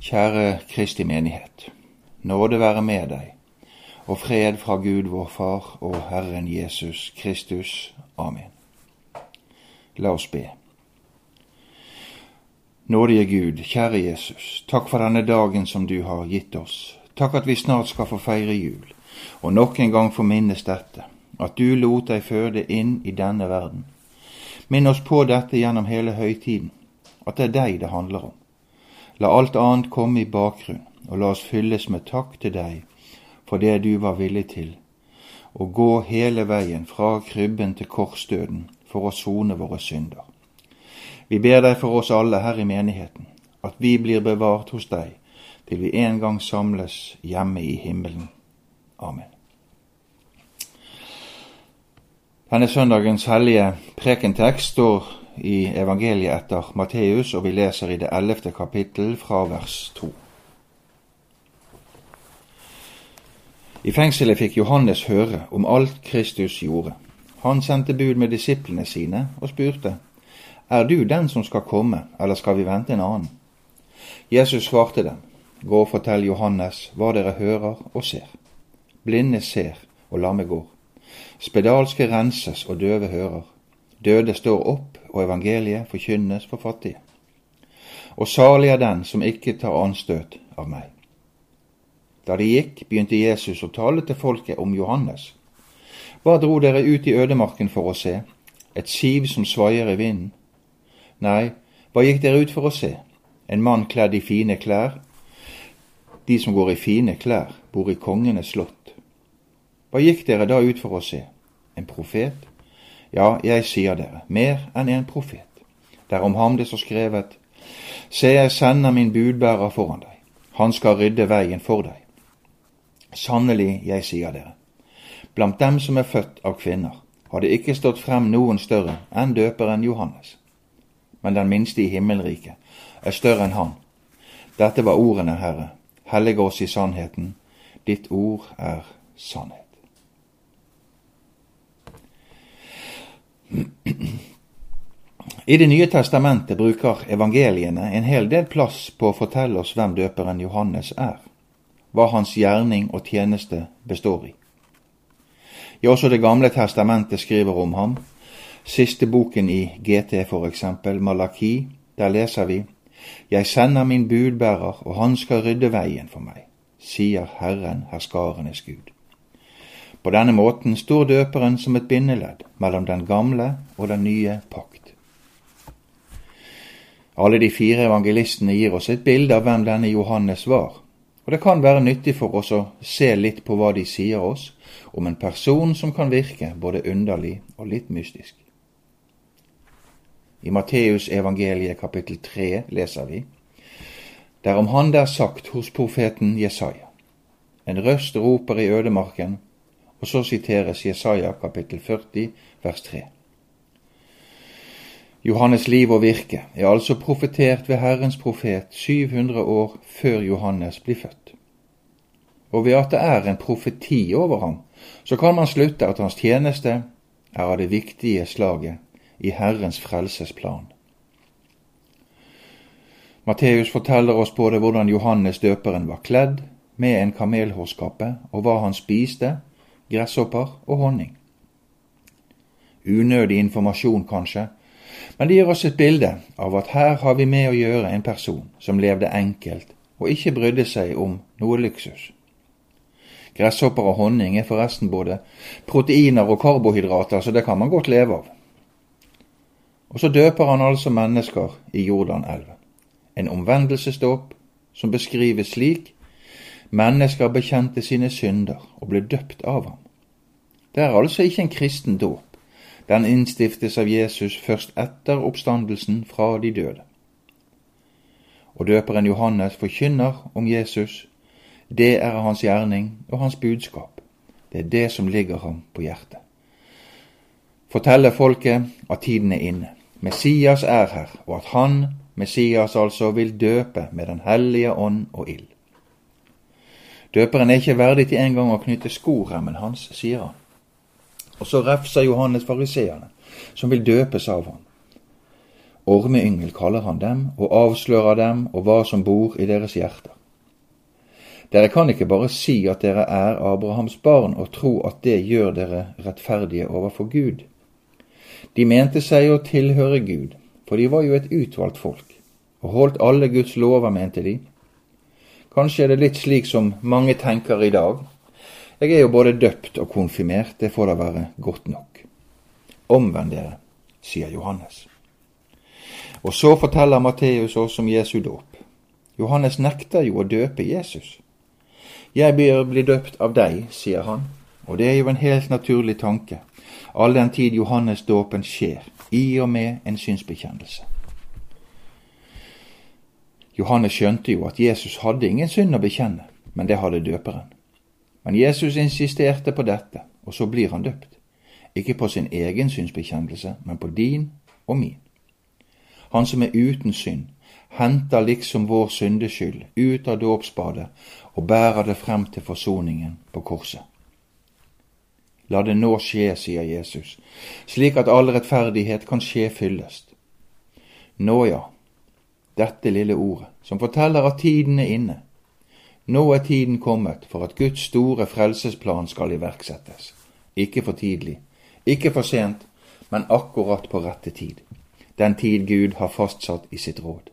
Kjære Kristi menighet. Nåde være med deg, og fred fra Gud vår Far og Herren Jesus Kristus. Amen. La oss be. Nådige Gud, kjære Jesus, takk for denne dagen som du har gitt oss. Takk at vi snart skal få feire jul, og nok en gang få minnes dette, at du lot deg føde inn i denne verden. Minn oss på dette gjennom hele høytiden, at det er deg det handler om. La alt annet komme i bakgrunn, og la oss fylles med takk til deg for det du var villig til, å gå hele veien fra krybben til korsdøden for å sone våre synder. Vi ber deg for oss alle her i menigheten, at vi blir bevart hos deg til vi en gang samles hjemme i himmelen. Amen. Denne søndagens hellige prekentekst står i evangeliet etter Matteus, og vi leser i det ellevte kapittel fra vers to. I fengselet fikk Johannes høre om alt Kristus gjorde. Han sendte bud med disiplene sine og spurte, Er du den som skal komme, eller skal vi vente en annen? Jesus svarte dem, Gå og fortell Johannes hva dere hører og ser. Blinde ser og lamme går. Spedalske renses og døve hører. Døde står opp, og evangeliet forkynnes for fattige. Og salig er den som ikke tar anstøt av meg. Da de gikk, begynte Jesus å tale til folket om Johannes. Hva dro dere ut i ødemarken for å se? Et siv som svaier i vinden? Nei, hva gikk dere ut for å se? En mann kledd i fine klær? De som går i fine klær, bor i kongenes slott. Hva gikk dere da ut for å se? En profet? Ja, jeg sier dere, mer enn en profet. Det er om ham det står skrevet, Se, jeg sender min budbærer foran deg, han skal rydde veien for deg. Sannelig, jeg sier dere, blant dem som er født av kvinner, har det ikke stått frem noen større enn døperen Johannes. Men den minste i himmelriket er større enn han. Dette var ordene, Herre, hellige oss i sannheten, ditt ord er sannhet. I Det nye testamentet bruker evangeliene en hel del plass på å fortelle oss hvem døperen Johannes er, hva hans gjerning og tjeneste består i. Ja, også Det gamle testamentet skriver om ham. Siste boken i GT, for eksempel, Malaki, der leser vi Jeg sender min budbærer, og han skal rydde veien for meg, sier Herren, herskarenes Gud. På denne måten står døperen som et bindeledd mellom den gamle og den nye pakt. Alle de fire evangelistene gir oss et bilde av hvem denne Johannes var, og det kan være nyttig for oss å se litt på hva de sier oss om en person som kan virke både underlig og litt mystisk. I Matteus evangeliet kapittel 3 leser vi Det er om han der sagt hos profeten Jesaja. En røst roper i ødemarken, og så siteres Jesaja kapittel 40 vers 3. Johannes' liv og virke er altså profetert ved Herrens profet 700 år før Johannes blir født. Og ved at det er en profeti over ham, så kan man slutte at hans tjeneste er av det viktige slaget i Herrens frelsesplan. Matteus forteller oss både hvordan Johannes døperen var kledd med en kamelhårskappe, og hva han spiste, gresshopper og honning. Unødig informasjon, kanskje, men det gir oss et bilde av at her har vi med å gjøre en person som levde enkelt og ikke brydde seg om noe luksus. Gresshopper og honning er forresten både proteiner og karbohydrater, så det kan man godt leve av. Og så døper han altså mennesker i Jordanelven. En omvendelsesdåp som beskrives slik mennesker bekjente sine synder og ble døpt av ham. Det er altså ikke en kristen dåp. Den innstiftes av Jesus først etter oppstandelsen fra de døde. Og døperen Johannes forkynner om Jesus det er hans gjerning og hans budskap. Det er det som ligger ham på hjertet. Forteller folket at tiden er inne. Messias er her, og at han, Messias altså, vil døpe med Den hellige ånd og ild. Døperen er ikke verdig til engang å knytte skoremmen hans, sier han. Og så refser Johannes fariseerne, som vil døpes av ham. Ormeyngel kaller han dem, og avslører dem og hva som bor i deres hjerter. Dere kan ikke bare si at dere er Abrahams barn og tro at det gjør dere rettferdige overfor Gud. De mente seg å tilhøre Gud, for de var jo et utvalgt folk, og holdt alle Guds lover, mente de. Kanskje er det litt slik som mange tenker i dag. Jeg er jo både døpt og konfirmert, det får da være godt nok. Omvend dere, sier Johannes. Og så forteller Matteus oss om Jesu dåp. Johannes nekter jo å døpe Jesus. Jeg bør bli døpt av deg, sier han, og det er jo en helt naturlig tanke, all den tid Johannes-dåpen skjer, i og med en synsbekjennelse. Johannes skjønte jo at Jesus hadde ingen synd å bekjenne, men det hadde døperen. Men Jesus insisterte på dette, og så blir han døpt. Ikke på sin egen synsbekjennelse, men på din og min. Han som er uten synd, henter liksom vår syndeskyld ut av dåpsbadet og bærer det frem til forsoningen på korset. La det nå skje, sier Jesus, slik at all rettferdighet kan skje fyllest. Nå ja, dette lille ordet, som forteller at tiden er inne. Nå er tiden kommet for at Guds store frelsesplan skal iverksettes. Ikke for tidlig, ikke for sent, men akkurat på rette tid. Den tid Gud har fastsatt i sitt råd.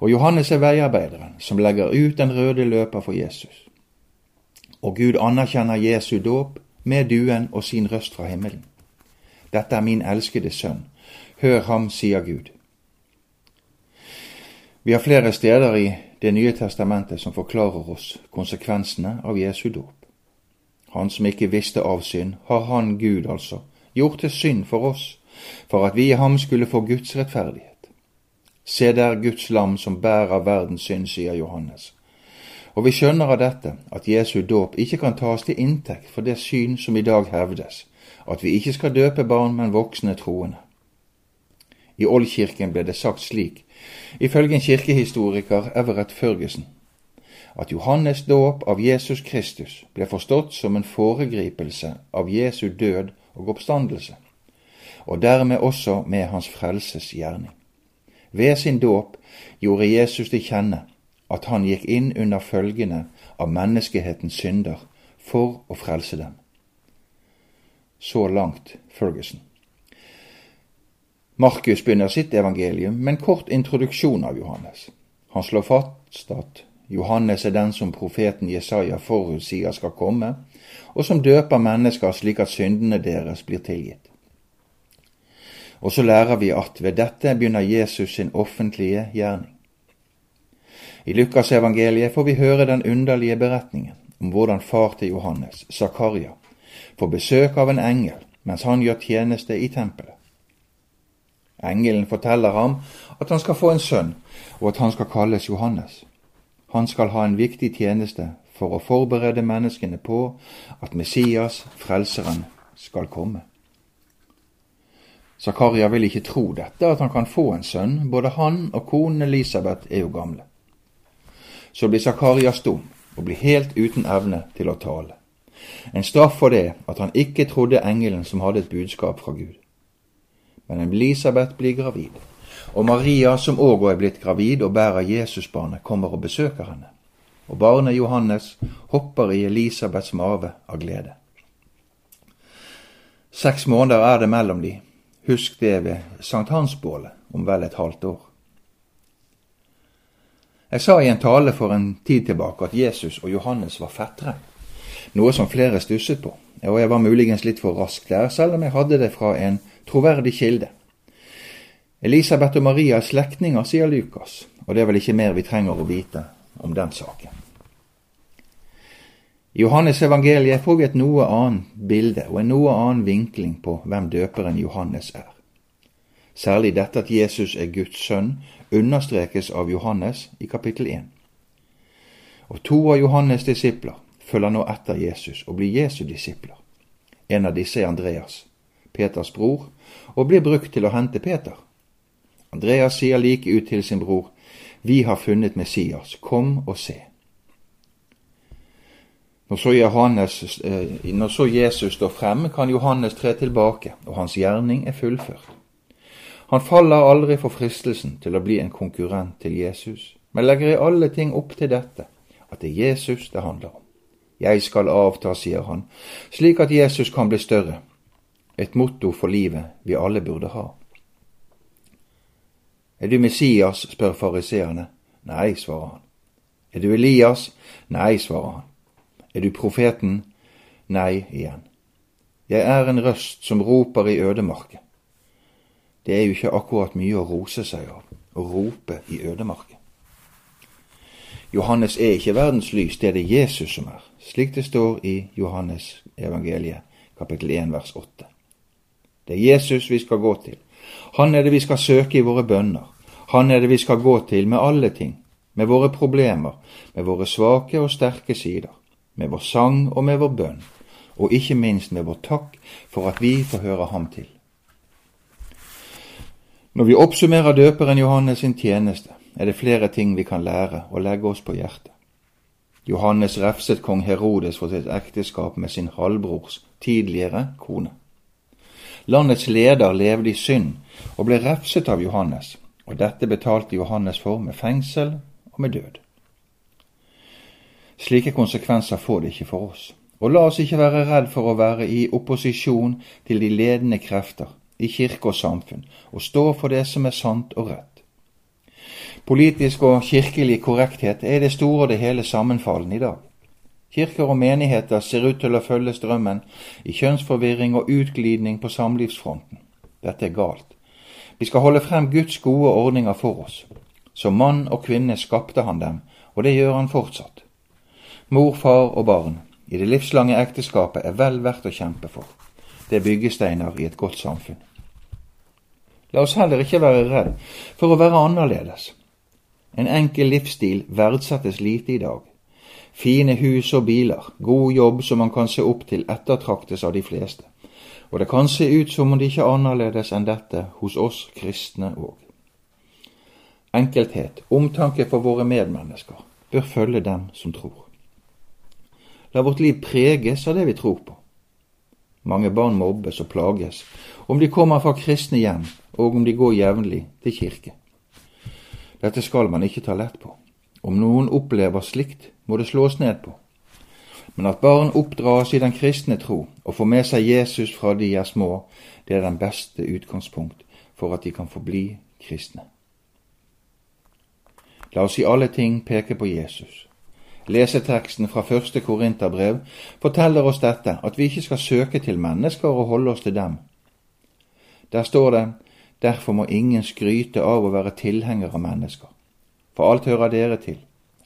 Og Johannes er veiarbeideren som legger ut den røde løper for Jesus og Gud anerkjenner Jesu dåp med duen og sin røst fra himmelen. Dette er min elskede sønn, hør ham, sier Gud. Vi har flere steder i Det nye testamentet som forklarer oss konsekvensene av Jesu dåp. Han som ikke visste av synd, har han, Gud altså, gjort til synd for oss, for at vi i ham skulle få Guds rettferdighet. Se der Guds lam som bærer verdens synd, sier Johannes. Og vi skjønner av dette at Jesu dåp ikke kan tas til inntekt for det syn som i dag hevdes, at vi ikke skal døpe barn, men voksne troende. I Oldkirken ble det sagt slik, ifølge en kirkehistoriker Everett Førgesen, at Johannes' dåp av Jesus Kristus ble forstått som en foregripelse av Jesu død og oppstandelse, og dermed også med hans frelses gjerning. Ved sin dåp gjorde Jesus til kjenne at han gikk inn under følgene av menneskehetens synder for å frelse dem. Så langt Ferguson. Markus begynner sitt evangelium med en kort introduksjon av Johannes. Han slår fast at Johannes er den som profeten Jesaja forutsier skal komme, og som døper mennesker slik at syndene deres blir tilgitt. Og så lærer vi at ved dette begynner Jesus sin offentlige gjerning. I Lukasevangeliet får vi høre den underlige beretningen om hvordan far til Johannes, Zakaria, får besøk av en engel mens han gjør tjeneste i tempelet. Engelen forteller ham at han skal få en sønn, og at han skal kalles Johannes. Han skal ha en viktig tjeneste for å forberede menneskene på at Messias, Frelseren, skal komme. Zakaria vil ikke tro dette, at han kan få en sønn. Både han og konen Elisabeth er jo gamle så blir Zakaria stum og blir helt uten evne til å tale. En straff for det at han ikke trodde engelen som hadde et budskap fra Gud. Men Elisabeth blir gravid, og Maria, som òg er blitt gravid og bærer Jesusbarnet, kommer og besøker henne. Og barnet Johannes hopper i Elisabeths mave av glede. Seks måneder er det mellom de, husk det ved sankthansbålet om vel et halvt år. Jeg sa i en tale for en tid tilbake at Jesus og Johannes var fettere, noe som flere stusset på, og jeg var muligens litt for rask der, selv om jeg hadde det fra en troverdig kilde. Elisabeth og Maria er slektninger, sier Lukas, og det er vel ikke mer vi trenger å vite om den saken. I Johannes evangeliet får vi et noe annet bilde og en noe annen vinkling på hvem døperen Johannes er. Særlig dette at Jesus er Guds sønn, understrekes av Johannes i kapittel 1. Og to av Johannes' disipler følger nå etter Jesus og blir Jesu disipler. En av disse er Andreas, Peters bror, og blir brukt til å hente Peter. Andreas sier like ut til sin bror, Vi har funnet Messias, kom og se. Når så, Johannes, eh, når så Jesus står fremme, kan Johannes tre tilbake, og hans gjerning er fullført. Han faller aldri for fristelsen til å bli en konkurrent til Jesus, men legger i alle ting opp til dette, at det er Jesus det handler om. Jeg skal avta, sier han, slik at Jesus kan bli større. Et motto for livet vi alle burde ha. Er du Messias? spør fariseerne. Nei, svarer han. Er du Elias? Nei, svarer han. Er du profeten? Nei igjen. Jeg er en røst som roper i ødemarken. Det er jo ikke akkurat mye å rose seg av, å rope i ødemarken. Johannes er ikke verdens lys, det er det Jesus som er, slik det står i Johannes evangeliet kapittel 1 vers 8. Det er Jesus vi skal gå til. Han er det vi skal søke i våre bønner. Han er det vi skal gå til med alle ting, med våre problemer, med våre svake og sterke sider, med vår sang og med vår bønn, og ikke minst med vår takk for at vi får høre ham til. Når vi oppsummerer døperen Johannes sin tjeneste, er det flere ting vi kan lære og legge oss på hjertet. Johannes refset kong Herodes for sitt ekteskap med sin halvbrors tidligere kone. Landets leder levde i synd og ble refset av Johannes, og dette betalte Johannes for med fengsel og med død. Slike konsekvenser får det ikke for oss, og la oss ikke være redd for å være i opposisjon til de ledende krefter i kirke og samfunn, og stå for det som er sant og rett. Politisk og kirkelig korrekthet er i det store og det hele sammenfallende i dag. Kirker og menigheter ser ut til å følge strømmen i kjønnsforvirring og utglidning på samlivsfronten. Dette er galt. Vi skal holde frem Guds gode ordninger for oss. Som mann og kvinne skapte han dem, og det gjør han fortsatt. Mor, far og barn i det livslange ekteskapet er vel verdt å kjempe for. Det er byggesteiner i et godt samfunn. La oss heller ikke være redd for å være annerledes. En enkel livsstil verdsettes lite i dag. Fine hus og biler, god jobb som man kan se opp til, ettertraktes av de fleste. Og det kan se ut som om det ikke er annerledes enn dette hos oss kristne òg. Enkelthet, omtanke for våre medmennesker, bør følge dem som tror. La vårt liv preges av det vi tror på. Mange barn mobbes og plages, om de kommer fra kristne hjem, og om de går jevnlig til kirke. Dette skal man ikke ta lett på. Om noen opplever slikt, må det slås ned på. Men at barn oppdras i den kristne tro og får med seg Jesus fra de er små, det er den beste utgangspunkt for at de kan forbli kristne. La oss i alle ting peke på Jesus. Leseteksten fra første Korinterbrev forteller oss dette, at vi ikke skal søke til mennesker og holde oss til dem. Der står det Derfor må ingen skryte av å være tilhenger av mennesker. For alt hører dere til,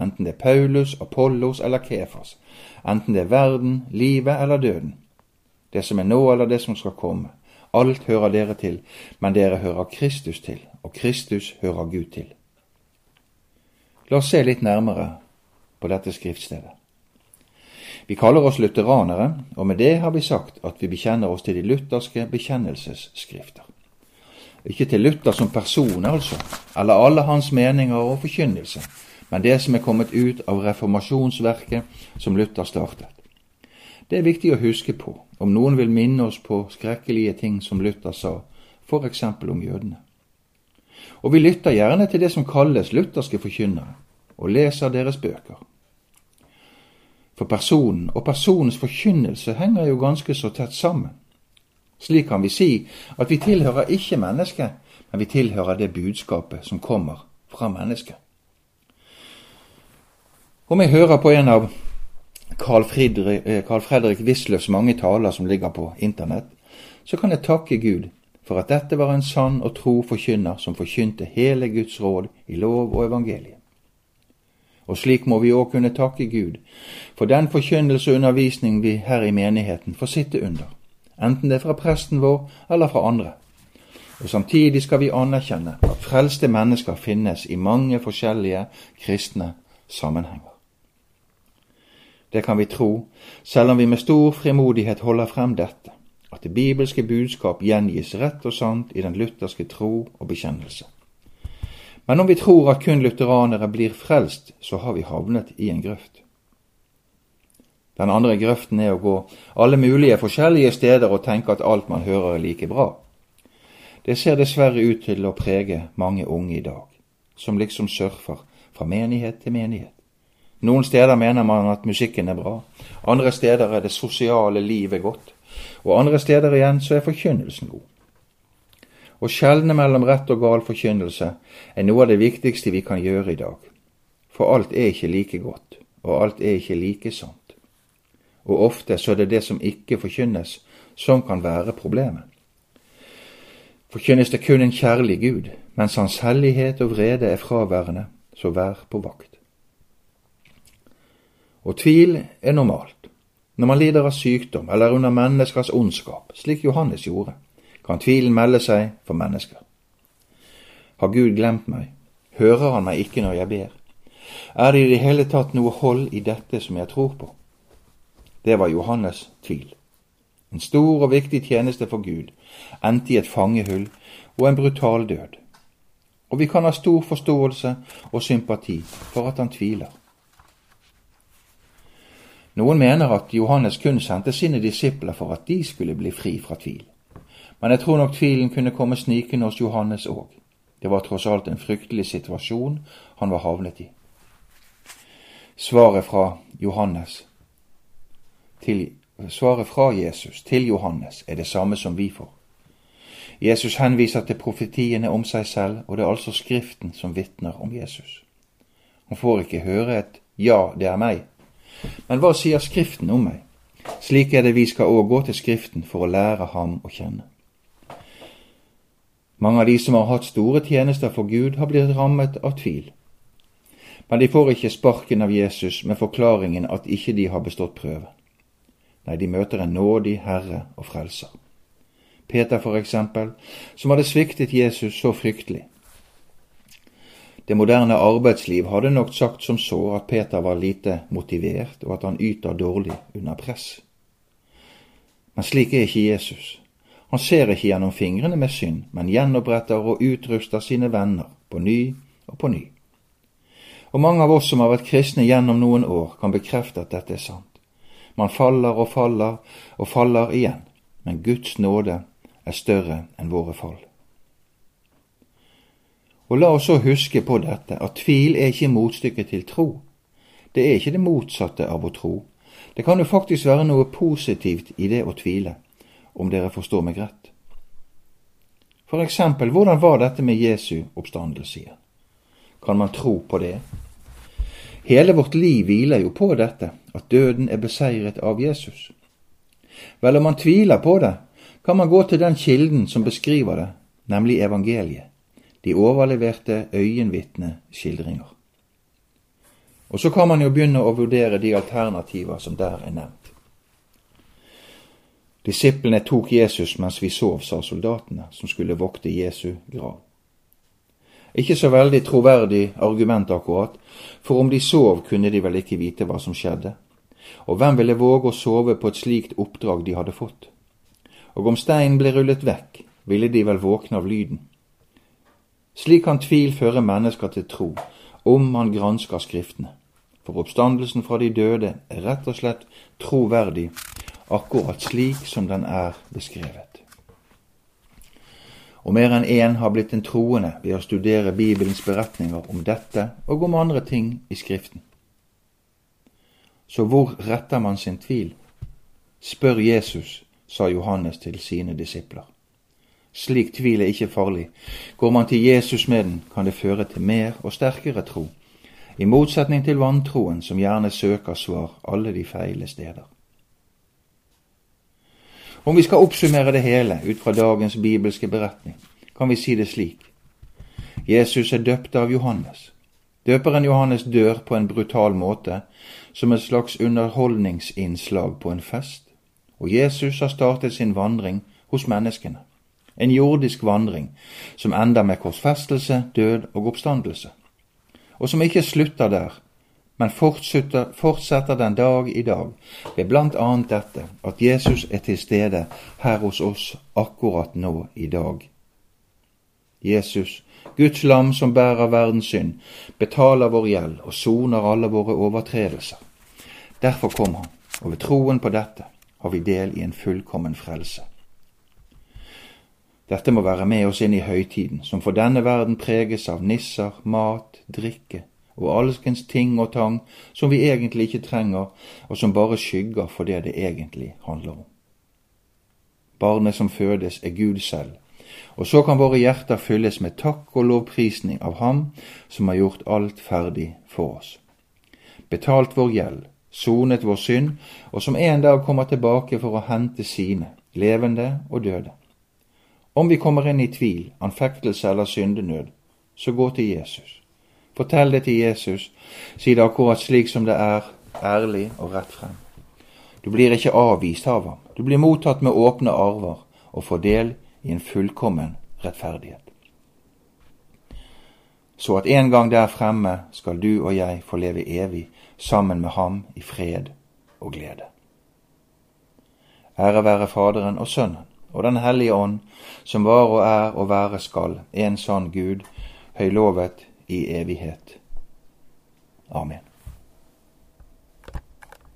enten det er Paulus, Apollos eller Kefas, enten det er verden, livet eller døden. Det som er nå eller det som skal komme. Alt hører dere til, men dere hører Kristus til, og Kristus hører Gud til. La oss se litt nærmere på dette skriftstedet. Vi kaller oss lutheranere, og med det har vi sagt at vi bekjenner oss til de lutherske bekjennelsesskrifter. Ikke til Luther som person, altså, eller alle hans meninger og forkynnelse, men det som er kommet ut av reformasjonsverket som Luther startet. Det er viktig å huske på om noen vil minne oss på skrekkelige ting som Luther sa, f.eks. om jødene. Og vi lytter gjerne til det som kalles lutherske forkynnere, og leser deres bøker. For personen og personens forkynnelse henger jo ganske så tett sammen. Slik kan vi si at vi tilhører ikke mennesket, men vi tilhører det budskapet som kommer fra mennesket. Om jeg hører på en av Carl Fredrik, eh, Carl Fredrik Wisløffs mange taler som ligger på internett, så kan jeg takke Gud for at dette var en sann og tro forkynner som forkynte hele Guds råd i lov og evangeliet. Og slik må vi òg kunne takke Gud for den forkynnelse og undervisning vi her i menigheten får sitte under enten det er fra presten vår eller fra andre. Og Samtidig skal vi anerkjenne at frelste mennesker finnes i mange forskjellige kristne sammenhenger. Det kan vi tro, selv om vi med stor frimodighet holder frem dette, at det bibelske budskap gjengis rett og sant i den lutherske tro og bekjennelse. Men om vi tror at kun lutheranere blir frelst, så har vi havnet i en grøft. Den andre grøften er å gå alle mulige forskjellige steder og tenke at alt man hører er like bra. Det ser dessverre ut til å prege mange unge i dag, som liksom surfer fra menighet til menighet. Noen steder mener man at musikken er bra, andre steder er det sosiale livet godt, og andre steder igjen så er forkynnelsen god. Å skjelne mellom rett og gal forkynnelse er noe av det viktigste vi kan gjøre i dag, for alt er ikke like godt, og alt er ikke like sant. Og ofte så er det det som ikke forkynnes, som kan være problemet. Forkynnes det kun en kjærlig Gud, mens Hans hellighet og vrede er fraværende, så vær på vakt. Og tvil er normalt. Når man lider av sykdom eller under menneskers ondskap, slik Johannes gjorde, kan tvilen melde seg for mennesker. Har Gud glemt meg? Hører han meg ikke når jeg ber? Er det i det hele tatt noe hold i dette som jeg tror på? Det var Johannes' tvil. En stor og viktig tjeneste for Gud endte i et fangehull og en brutal død. Og vi kan ha stor forståelse og sympati for at han tviler. Noen mener at Johannes kun sendte sine disipler for at de skulle bli fri fra tvil. Men jeg tror nok tvilen kunne komme snikende hos Johannes òg. Det var tross alt en fryktelig situasjon han var havnet i. Svaret fra Johannes til, svaret fra Jesus til Johannes er det samme som vi får. Jesus henviser til profetiene om seg selv, og det er altså Skriften som vitner om Jesus. Han får ikke høre et ja, det er meg. Men hva sier Skriften om meg? Slik er det vi skal òg gå til Skriften for å lære ham å kjenne. Mange av de som har hatt store tjenester for Gud, har blitt rammet av tvil. Men de får ikke sparken av Jesus med forklaringen at ikke de har bestått prøven. Nei, de møter en nådig Herre og Frelser. Peter, for eksempel, som hadde sviktet Jesus så fryktelig. Det moderne arbeidsliv hadde nok sagt som så at Peter var lite motivert, og at han yter dårlig under press. Men slik er ikke Jesus. Han ser ikke gjennom fingrene med synd, men gjenoppretter og utruster sine venner på ny og på ny. Og mange av oss som har vært kristne gjennom noen år, kan bekrefte at dette er sant. Man faller og faller og faller igjen, men Guds nåde er større enn våre fall. Og la oss så huske på dette, at tvil er ikke motstykket til tro. Det er ikke det motsatte av å tro. Det kan jo faktisk være noe positivt i det å tvile om dere forstår meg rett. For eksempel, hvordan var dette med Jesu oppstandelse igjen? Kan man tro på det? Hele vårt liv hviler jo på dette, at døden er beseiret av Jesus. Vel, om man tviler på det, kan man gå til den kilden som beskriver det, nemlig evangeliet, de overleverte øyenvitneskildringer. Og så kan man jo begynne å vurdere de alternativer som der er nevnt. Disiplene tok Jesus mens vi sov, sa soldatene, som skulle vokte Jesu grav. Ikke så veldig troverdig argument akkurat, for om de sov, kunne de vel ikke vite hva som skjedde. Og hvem ville våge å sove på et slikt oppdrag de hadde fått? Og om steinen ble rullet vekk, ville de vel våkne av lyden. Slik kan tvil føre mennesker til tro, om man gransker Skriftene. For oppstandelsen fra de døde er rett og slett troverdig akkurat slik som den er beskrevet. Og mer enn én har blitt en troende ved å studere Bibelens beretninger om dette og om andre ting i Skriften. Så hvor retter man sin tvil? Spør Jesus, sa Johannes til sine disipler. Slik tvil er ikke farlig. Går man til Jesus med den, kan det føre til mer og sterkere tro, i motsetning til vantroen som gjerne søker svar alle de feile steder. Om vi skal oppsummere det hele ut fra dagens bibelske beretning, kan vi si det slik. Jesus er døpt av Johannes. Døperen Johannes dør på en brutal måte, som et slags underholdningsinnslag på en fest, og Jesus har startet sin vandring hos menneskene. En jordisk vandring som ender med korsfestelse, død og oppstandelse, og som ikke slutter der, men fortsetter, fortsetter den dag i dag ved annet dette at Jesus er til stede her hos oss akkurat nå i dag. Jesus, Guds lam som bærer verdens synd, betaler vår gjeld og soner alle våre overtredelser. Derfor kom han, og ved troen på dette har vi del i en fullkommen frelse. Dette må være med oss inn i høytiden, som for denne verden preges av nisser, mat, drikke og alskens ting og tang som vi egentlig ikke trenger, og som bare skygger for det det egentlig handler om. Barnet som fødes, er Gud selv, og så kan våre hjerter fylles med takk og lovprisning av Ham som har gjort alt ferdig for oss. Betalt vår gjeld, sonet vår synd, og som en dag kommer tilbake for å hente sine, levende og døde. Om vi kommer inn i tvil, anfektelse eller syndenød, så gå til Jesus. Fortell det til Jesus, si det akkurat slik som det er, ærlig og rett frem. Du blir ikke avvist av ham, du blir mottatt med åpne arver og får del i en fullkommen rettferdighet. Så at en gang der fremme skal du og jeg få leve evig sammen med ham i fred og glede. Ære være Faderen og Sønnen og Den hellige ånd, som var og er og være skal, en sann Gud, høylovet i evighet. Amen.